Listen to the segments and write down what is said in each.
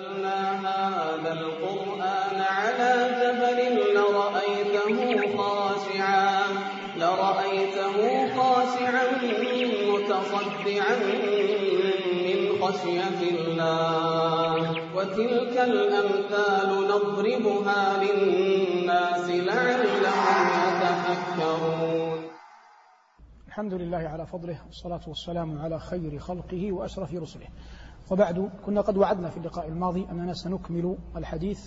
هَٰذَا الْقُرْآنَ عَلَىٰ جَبَلٍ لَّرَأَيْتَهُ خَاشِعًا مُّتَصَدِّعًا مِّنْ خَشْيَةِ اللَّهِ ۚ. وَتِلْكَ الْأَمْثَالُ نَضْرِبُهَا لِلنَّاسِ لَعَلَّهُمْ يَتَفَكَّرُونَ. الحمد لله على فضله والصلاة والسلام على خير خلقه وأشرف رسله. وبعد كنا قد وعدنا في اللقاء الماضي أننا سنكمل الحديث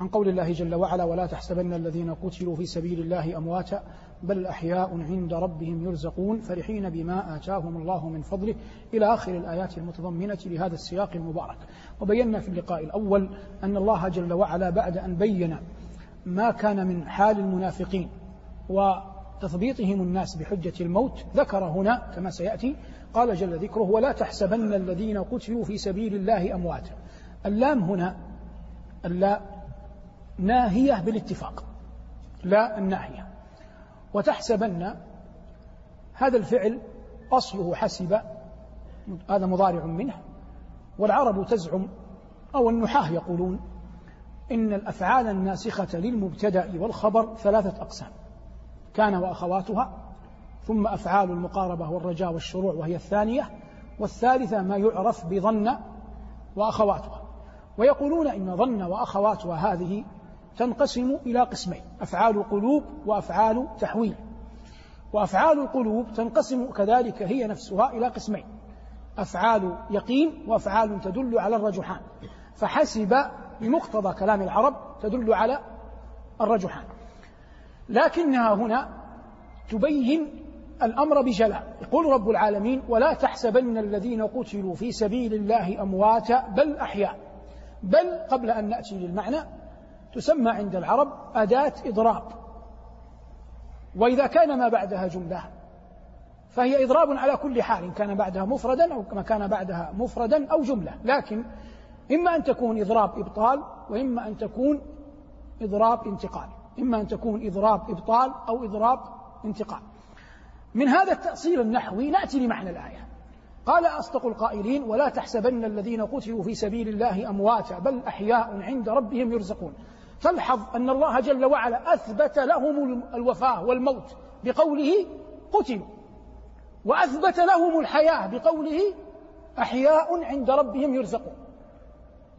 عن قول الله جل وعلا ولا تحسبن الذين قتلوا في سبيل الله أمواتا بل أحياء عند ربهم يرزقون فرحين بما آتاهم الله من فضله. إلى آخر الآيات المتضمنة لهذا السياق المبارك. وبينا في اللقاء الأول أن الله جل وعلا بعد أن بين ما كان من حال المنافقين وتثبيطهم الناس بحجة الموت ذكر هنا كما سيأتي قال جل ذكره ولا تحسبن الذين قتلوا في سبيل الله أمواتا. اللام هنا اللا ناهية بالاتفاق لا الناهية. وتحسبن هذا الفعل أصله حسب هذا مضارع منه والعرب تزعم أو النحاة يقولون إن الأفعال الناسخة للمبتدأ والخبر ثلاثة أقسام كان وأخواتها ثم أفعال المقاربة والرجاء والشروع وهي الثانية والثالثة ما يعرف بظن وأخواتها. ويقولون إن ظن وأخواتها هذه تنقسم إلى قسمين أفعال قلوب وأفعال تحويل. وأفعال القلوب تنقسم كذلك هي نفسها إلى قسمين أفعال يقين وأفعال تدل على الرجحان. فحسب بمقتضى كلام العرب تدل على الرجحان. لكنها هنا تبين الأمر بجلاء. يقول رب العالمين ولا تحسبن الذين قتلوا في سبيل الله أمواتا بل أحياء. بل قبل أن نأتي للمعنى تسمى عند العرب أداة إضراب. وإذا كان ما بعدها جملة فهي إضراب على كل حال إن كان بعدها مفردا أو ما كان بعدها مفردا أو جملة. لكن إما أن تكون إضراب إبطال وإما أن تكون إضراب انتقال. إما أن تكون إضراب إبطال أو إضراب انتقال. من هذا التأصيل النحوي نأتي لمعنى الآية. قال أصدق القائلين ولا تحسبن الذين قتلوا في سبيل الله أمواتا بل أحياء عند ربهم يرزقون. تلحظ أن الله جل وعلا أثبت لهم الوفاة والموت بقوله قتلوا. وأثبت لهم الحياة بقوله أحياء عند ربهم يرزقون.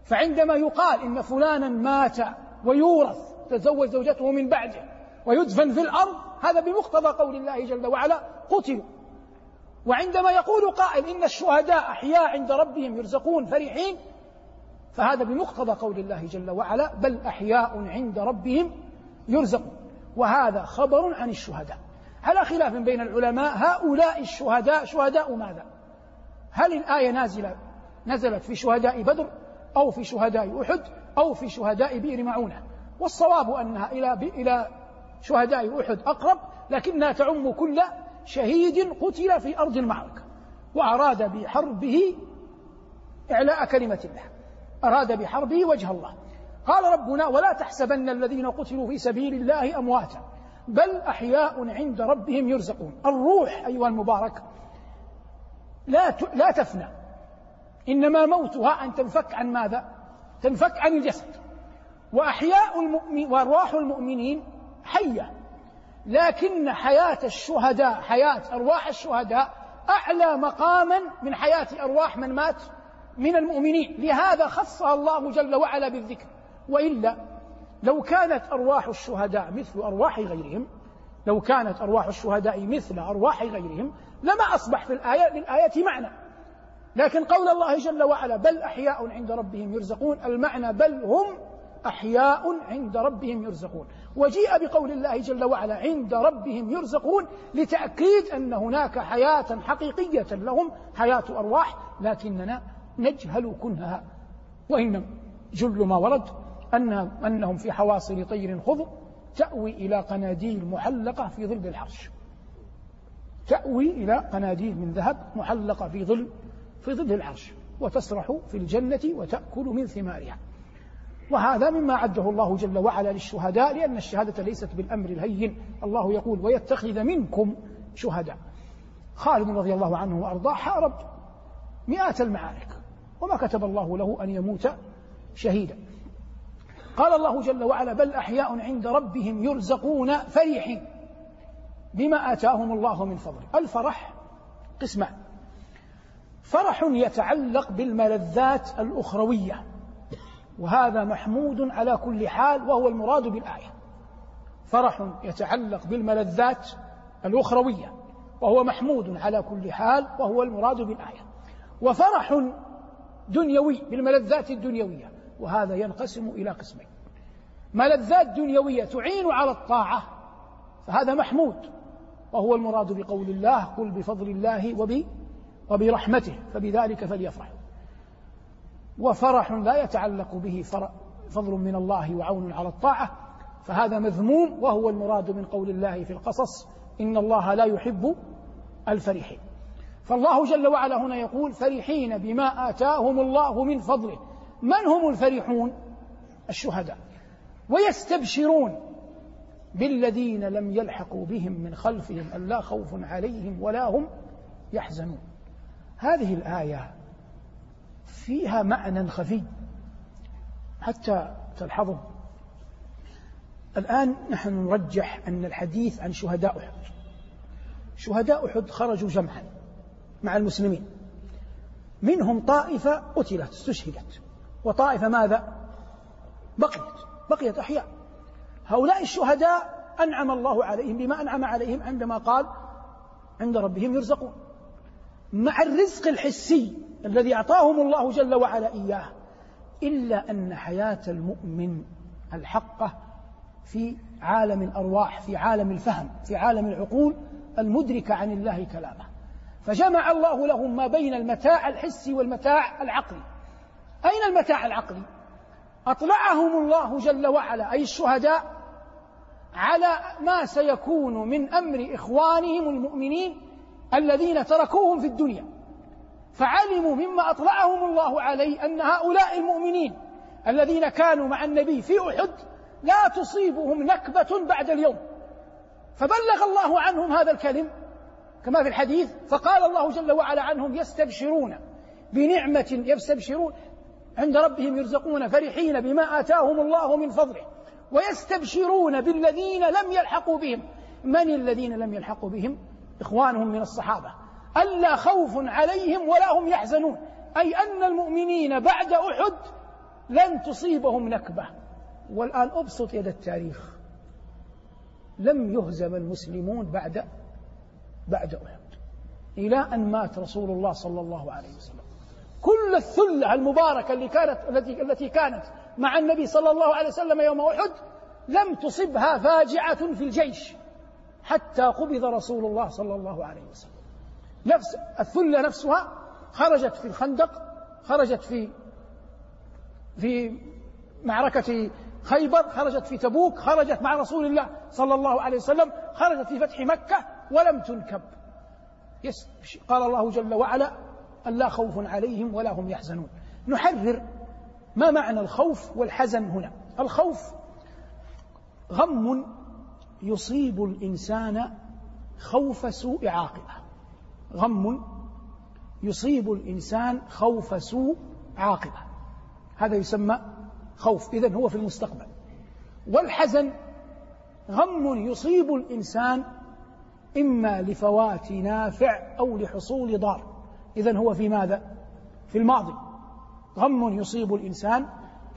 فعندما يقال إن فلانا مات ويورث تزوج زوجته من بعده ويدفن في الأرض هذا بمقتضى قول الله جل وعلا قتلوا. وعندما يقول قائل إن الشهداء أحياء عند ربهم يرزقون فرحين فهذا بمقتضى قول الله جل وعلا بل أحياء عند ربهم يرزقون. وهذا خبر عن الشهداء. على خلاف بين العلماء هؤلاء الشهداء شهداء ماذا؟ هل الآية نازلة نزلت في شهداء بدر أو في شهداء أحد أو في شهداء بئر معونة؟ والصواب أنها إلى إلى شهداء أحد أقرب لكنها تعم كل شهيد قتل في أرض المعركة وأراد بحربه إعلاء كلمة الله. أراد بحربه وجه الله. قال ربنا ولا تحسبن الذين قتلوا في سبيل الله أمواتا بل أحياء عند ربهم يرزقون. الروح أيها المبارك لا لا تفنى. إنما موتها أن تنفك عن ماذا؟ تنفك عن الجسد. وأحياء المؤمن وأرواح المؤمنين حية. لكن حياة الشهداء حياة أرواح الشهداء أعلى مقاما من حياة أرواح من مات من المؤمنين. لهذا خصها الله جل وعلا بالذكر. وإلا لو كانت أرواح الشهداء مثل أرواح غيرهم لو كانت أرواح الشهداء مثل أرواح غيرهم لما أصبح في الآية للآية معنى. لكن قول الله جل وعلا بل أحياء عند ربهم يرزقون. المعنى بل هم أحياء عند ربهم يرزقون. وجيء بقول الله جل وعلا عند ربهم يرزقون لتأكيد أن هناك حياة حقيقية لهم حياة أرواح لكننا نجهل كنهها وإن جل ما ورد أن أنهم في حواصل طير خضر تأوي إلى قناديل محلقة في ظل العرش. تأوي إلى قناديل من ذهب محلقة في ظل في ظل العرش وتسرح في الجنة وتأكل من ثمارها. وهذا مما عده الله جل وعلا للشهداء لأن الشهادة ليست بالأمر الهين. الله يقول ويتخذ منكم شهداء. خالد رضي الله عنه وأرضاه حارب مئات المعارك وما كتب الله له أن يموت شهيدا. قال الله جل وعلا بل أحياء عند ربهم يرزقون فرحين بما آتاهم الله من فضله الفرح قسمان. فرح يتعلق بالملذات الأخروية. وهذا محمود على كل حال وهو المراد بالآية. فرح يتعلق بالملذات الأخروية وهو محمود على كل حال وهو المراد بالآية. وفرح دنيوي بالملذات الدنيوية وهذا ينقسم إلى قسمين. ملذات دنيوية تعين على الطاعة فهذا محمود وهو المراد بقول الله قل بفضل الله وب وبرحمته فبذلك فليفرحوا. وفرح لا يتعلق به فضل من الله وعون على الطاعة فهذا مذموم وهو المراد من قول الله في القصص إن الله لا يحب الفرحين. فالله جل وعلا هنا يقول فرحين بما آتاهم الله من فضله. من هم الفرحون؟ الشهداء. ويستبشرون بالذين لم يلحقوا بهم من خلفهم ألا خوف عليهم ولا هم يحزنون. هذه الآية فيها معنى خفي حتى تلحظوا الآن نحن نرجح أن الحديث عن شهداء أحد. شهداء أحد خرجوا جمعا مع المسلمين. منهم طائفة قتلت استشهدت. وطائفة ماذا؟ بقيت بقيت أحياء. هؤلاء الشهداء أنعم الله عليهم بما أنعم عليهم عندما قال عند ربهم يرزقون. مع الرزق الحسي الذي أعطاهم الله جل وعلا إياه إلا أن حياة المؤمن الحقة في عالم الأرواح في عالم الفهم في عالم العقول المدركة عن الله كلامه. فجمع الله لهم ما بين المتاع الحسي والمتاع العقلي. أين المتاع العقلي؟ أطلعهم الله جل وعلا أي الشهداء على ما سيكون من أمر إخوانهم المؤمنين الذين تركوهم في الدنيا. فعلموا مما أطلعهم الله عليه أن هؤلاء المؤمنين الذين كانوا مع النبي في أحد لا تصيبهم نكبة بعد اليوم. فبلغ الله عنهم هذا الكلم كما في الحديث فقال الله جل وعلا عنهم يستبشرون بنعمة يستبشرون عند ربهم يرزقون فرحين بما آتاهم الله من فضله ويستبشرون بالذين لم يلحقوا بهم. من الذين لم يلحقوا بهم؟ إخوانهم من الصحابة. ألا خوف عليهم ولا هم يحزنون. أي أن المؤمنين بعد أحد لن تصيبهم نكبة. والآن أبسط يد التاريخ. لم يهزم المسلمون بعد بعد أحد. إلى أن مات رسول الله صلى الله عليه وسلم. كل الثلة المباركة اللي كانت التي التي كانت مع النبي صلى الله عليه وسلم يوم أحد لم تصبها فاجعة في الجيش. حتى قبض رسول الله صلى الله عليه وسلم. نفس الثلة نفسها خرجت في الخندق خرجت في في معركة خيبر خرجت في تبوك خرجت مع رسول الله صلى الله عليه وسلم خرجت في فتح مكة ولم تنكب. قال الله جل وعلا ألا خوف عليهم ولا هم يحزنون. نحرر ما معنى الخوف والحزن هنا. الخوف غم يصيب الإنسان خوف سوء عاقبة. غم يصيب الإنسان خوف سوء عاقبة. هذا يسمى خوف. إذن هو في المستقبل. والحزن غم يصيب الإنسان إما لفوات نافع أو لحصول ضار. إذن هو في ماذا؟ في الماضي. غم يصيب الإنسان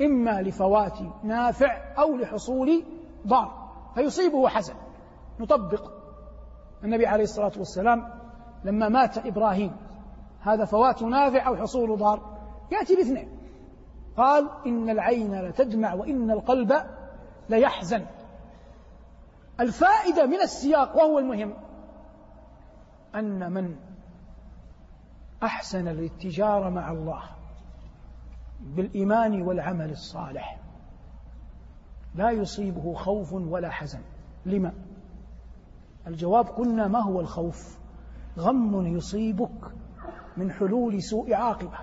إما لفوات نافع أو لحصول ضار. فيصيبه حزن. نطبق. النبي عليه الصلاة والسلام لما مات إبراهيم. هذا فوات نافع أو حصول ضار. يأتي باثنين. قال إن العين لتدمع وإن القلب ليحزن. الفائدة من السياق وهو المهم أن من أحسن الاتجار مع الله بالإيمان والعمل الصالح لا يصيبه خوف ولا حزن. لما؟ الجواب قلنا ما هو الخوف. غم يصيبك من حلول سوء عاقبة.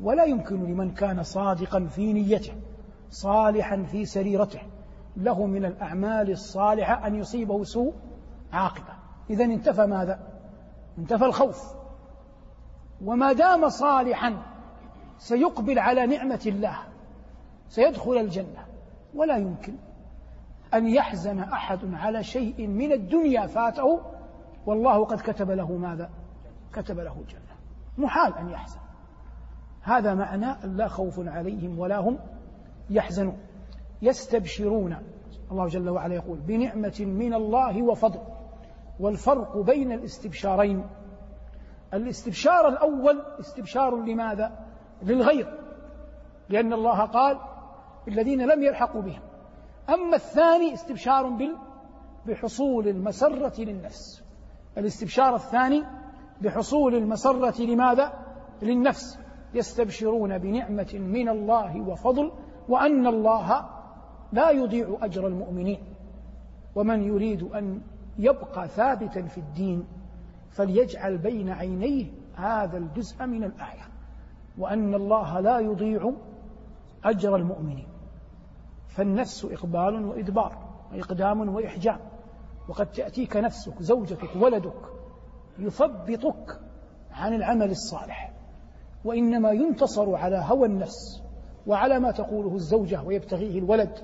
ولا يمكن لمن كان صادقا في نيته صالحا في سريرته. له من الأعمال الصالحة أن يصيبه سوء عاقبة. اذا انتفى ماذا؟ انتفى الخوف. وما دام صالحا سيقبل على نعمة الله سيدخل الجنة. ولا يمكن أن يحزن أحد على شيء من الدنيا فاته والله قد كتب له ماذا؟ كتب له الجنة محال أن يحزن. هذا معنى لا خوف عليهم ولا هم يحزنون. يستبشرون. الله جل وعلا يقول بنعمة من الله وفضل. والفرق بين الاستبشارين. الاستبشار الأول استبشار لماذا؟ للغير. لأن الله قال الذين لم يلحقوا بهم. أما الثاني استبشار بحصول المسرة للنفس. الاستبشار الثاني بحصول المسرة لماذا؟ للنفس. يستبشرون بنعمة من الله وفضل وأن الله لا يضيع أجر المؤمنين. ومن يريد أن يبقى ثابتا في الدين فليجعل بين عينيه هذا الجزء من الآية وأن الله لا يضيع أجر المؤمنين. فالنفس إقبال وإدبار وإقدام وإحجام. وقد تأتيك نفسك زوجتك ولدك يثبطك عن العمل الصالح. وإنما ينتصر على هوى النفس وعلى ما تقوله الزوجة ويبتغيه الولد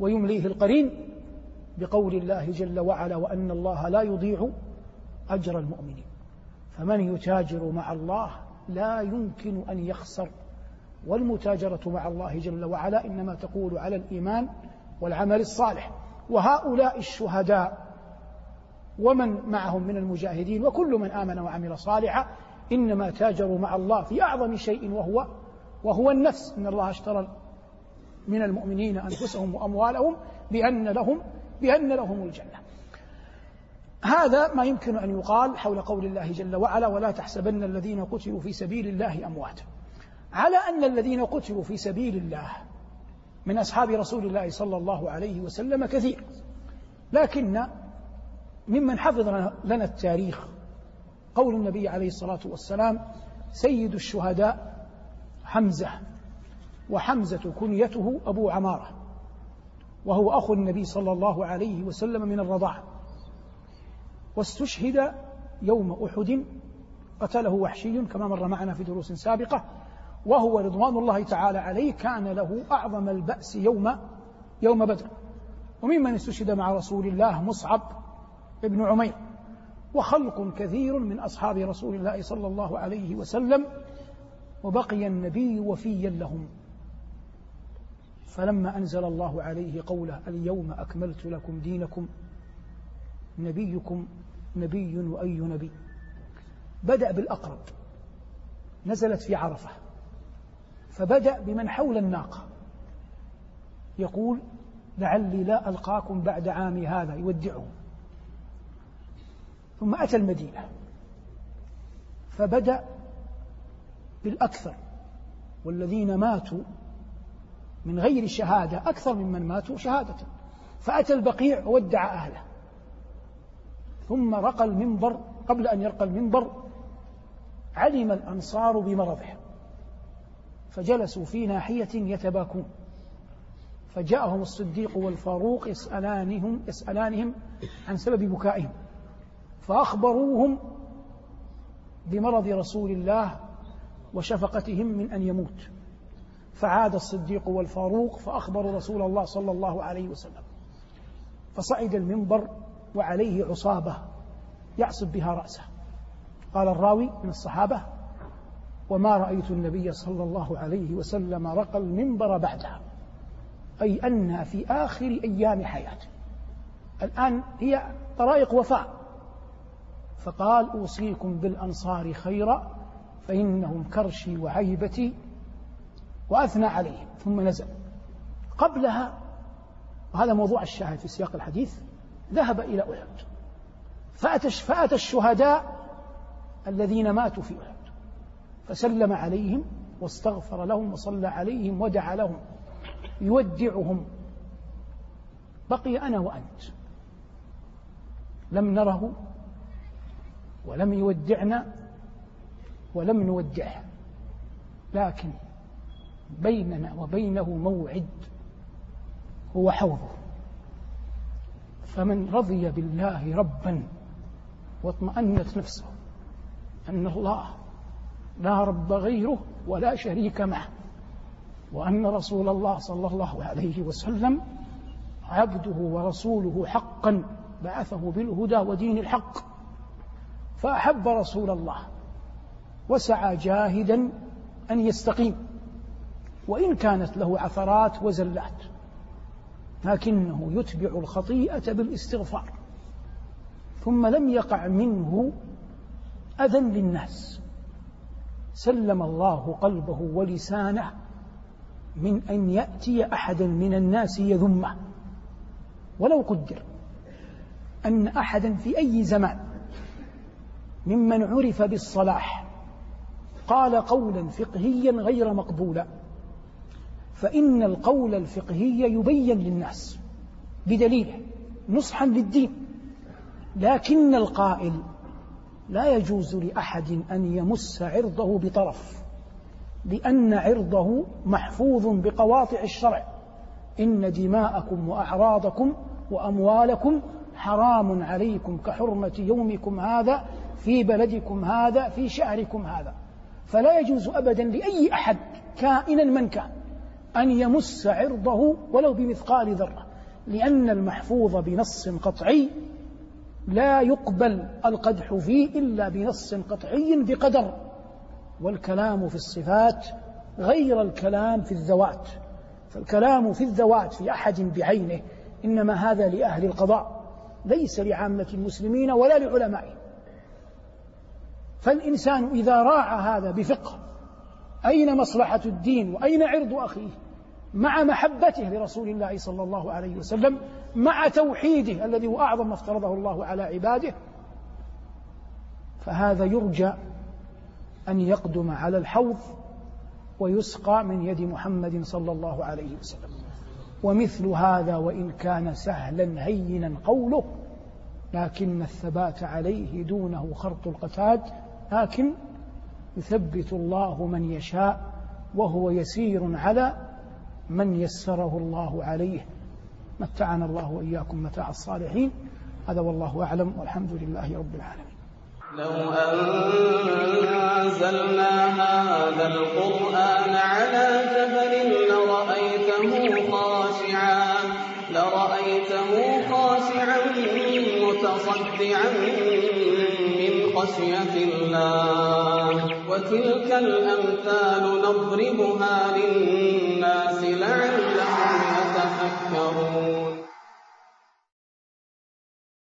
ويمليه القرين بقول الله جل وعلا وأن الله لا يضيع أجر المؤمنين. فمن يتاجر مع الله لا يمكن أن يخسر والمتاجرة مع الله جل وعلا إنما تقول على الإيمان والعمل الصالح. وهؤلاء الشهداء ومن معهم من المجاهدين وكل من آمن وعمل صالحا إنما تاجروا مع الله في أعظم شيء وهو وهو النفس. إن الله اشترى من المؤمنين أنفسهم وأموالهم بأن لهم بأن لهم الجنة. هذا ما يمكن أن يقال حول قول الله جل وعلا ولا تحسبن الذين قتلوا في سبيل الله أمواتا على أن الذين قتلوا في سبيل الله من أصحاب رسول الله صلى الله عليه وسلم كثير لكن ممن حفظ لنا التاريخ. قول النبي عليه الصلاة والسلام سيد الشهداء حمزة وحمزة كنيته أبو عمارة وهو أخو النبي صلى الله عليه وسلم من الرضاعة واستشهد يوم أحد قتله وحشي كما مر معنا في دروس سابقة وهو رضوان الله تعالى عليه كان له أعظم البأس يوم يوم بدر. وممن استشهد مع رسول الله مصعب بن عمير وخلق كثير من أصحاب رسول الله صلى الله عليه وسلم وبقي النبي وفيا لهم. فلما أنزل الله عليه قوله اليوم أكملت لكم دينكم نبيكم نبي وأي نبي. بدأ بالأقرب نزلت في عرفة فبدأ بمن حول الناقة. يقول لعلي لا ألقاكم بعد عامي هذا يودعهم ثم أتى المدينة. فبدأ بالأكثر والذين ماتوا من غير شهادة أكثر ممن ماتوا شهادة. فأتى البقيع وودع أهله. ثم رقى المنبر قبل أن يرقى المنبر علم الأنصار بمرضه. فجلسوا في ناحية يتباكون. فجاءهم الصديق والفاروق يسألانهم يسألانهم عن سبب بكائهم. فأخبروهم بمرض رسول الله وشفقتهم من أن يموت. فعاد الصديق والفاروق فأخبروا رسول الله صلى الله عليه وسلم. فصعد المنبر وعليه عصابة يعصب بها رأسه. قال الراوي من الصحابة وما رأيت النبي صلى الله عليه وسلم رقى المنبر بعدها. أي أنها في آخر أيام حياته. الآن هي طرائق وفاء. فقال أوصيكم بالأنصار خيرا فإنهم كرشي وعيبتي وأثنى عليهم. ثم نزل. قبلها وهذا موضوع الشاهد في سياق الحديث ذهب إلى أحد. فأتى, فأتى الشهداء الذين ماتوا في أحد. فسلم عليهم واستغفر لهم وصلى عليهم ودعا لهم يودعهم. بقي أنا وأنت. لم نره ولم يودعنا ولم نودعه لكن بيننا وبينه موعد هو حوضه. فمن رضي بالله ربا واطمأنت نفسه أن الله لا رب غيره ولا شريك معه وأن رسول الله صلى الله عليه وسلم عبده ورسوله حقا بعثه بالهدى ودين الحق فأحب رسول الله وسعى جاهدا أن يستقيم وإن كانت له عثرات وزلات لكنه يتبع الخطيئة بالاستغفار ثم لم يقع منه أذى للناس سلم الله قلبه ولسانه من أن يأتي أحدا من الناس يذمه ولو قدر أن أحدا في أي زمان ممن عرف بالصلاح قال قولا فقهيا غير مقبولا. فإن القول الفقهي يبين للناس بدليله نصحا للدين. لكن القائل لا يجوز لأحد أن يمس عرضه بطرف لأن عرضه محفوظ بقواطع الشرع. إن دماءكم وأعراضكم وأموالكم حرام عليكم كحرمة يومكم هذا في بلدكم هذا في شهركم هذا. فلا يجوز أبدا لأي أحد كائنا من كان أن يمس عرضه ولو بمثقال ذرة. لأن المحفوظ بنص قطعي لا يقبل القدح فيه إلا بنص قطعي بقدر. والكلام في الصفات غير الكلام في الذوات. فالكلام في الذوات في أحد بعينه إنما هذا لأهل القضاء ليس لعامة المسلمين ولا لعلمائهم. فالإنسان إذا راعى هذا بفقه أين مصلحة الدين وأين عرض أخيه؟ مع محبته لرسول الله صلى الله عليه وسلم مع توحيده الذي هو أعظم ما افترضه الله على عباده. فهذا يرجى أن يقدم على الحوض ويسقى من يد محمد صلى الله عليه وسلم. ومثل هذا وإن كان سهلا هينا قوله لكن الثبات عليه دونه خرط القتاد لكن يثبت الله من يشاء وهو يسير على من يسره الله عليه. متعنا الله وإياكم متاع الصالحين. هذا والله أعلم والحمد لله رب العالمين. لو أنزلنا هذا القرآن على جبل لرأيته خاشعا لرأيته خاشعا متصدعا خشية الله. وتلك الأمثال نضربها للناس.